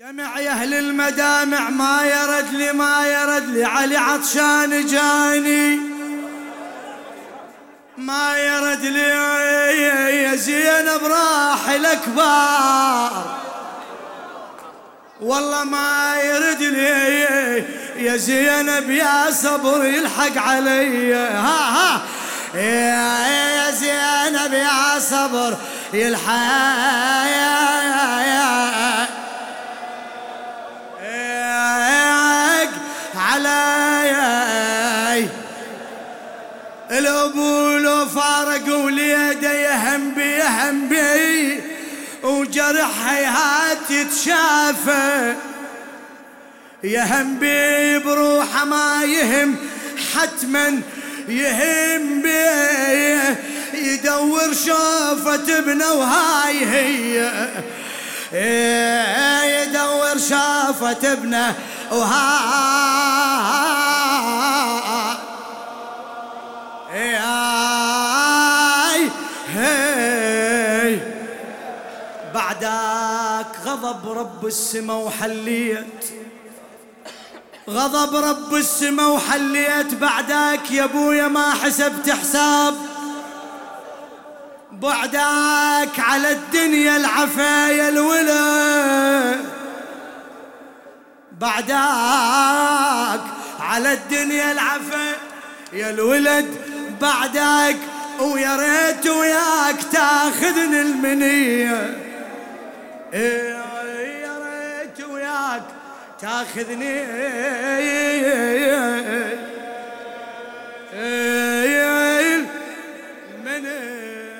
دمع يا أهل المدامع ما يرد لي ما يرد لي علي عطشان جاني. ما يرد لي يا زينب راح الاكبار والله ما يرد لي يا زينب يا صبر يلحق علي. ها ها. يا زينب يا صبر يلحق علي الابو لو فارق وليده يهم بي يهم بي. وجرح هات يتشافى يهم بي بروحه ما يهم حتما يهم بي. يدور شوفة ابنه وهاي هي. يدور شافة ابنه وهاي هي بعدك غضب رب السما وحليت. غضب رب السما وحليت. بعدك يا أبويا ما حسبت حساب. بعدك على الدنيا العفايا الولد بعدك على الدنيا العفا يا الولد. بعدك ويا ريت وياك تاخذني المنية. إيه، يا ريت وياك تاخذني. إيه، المنية.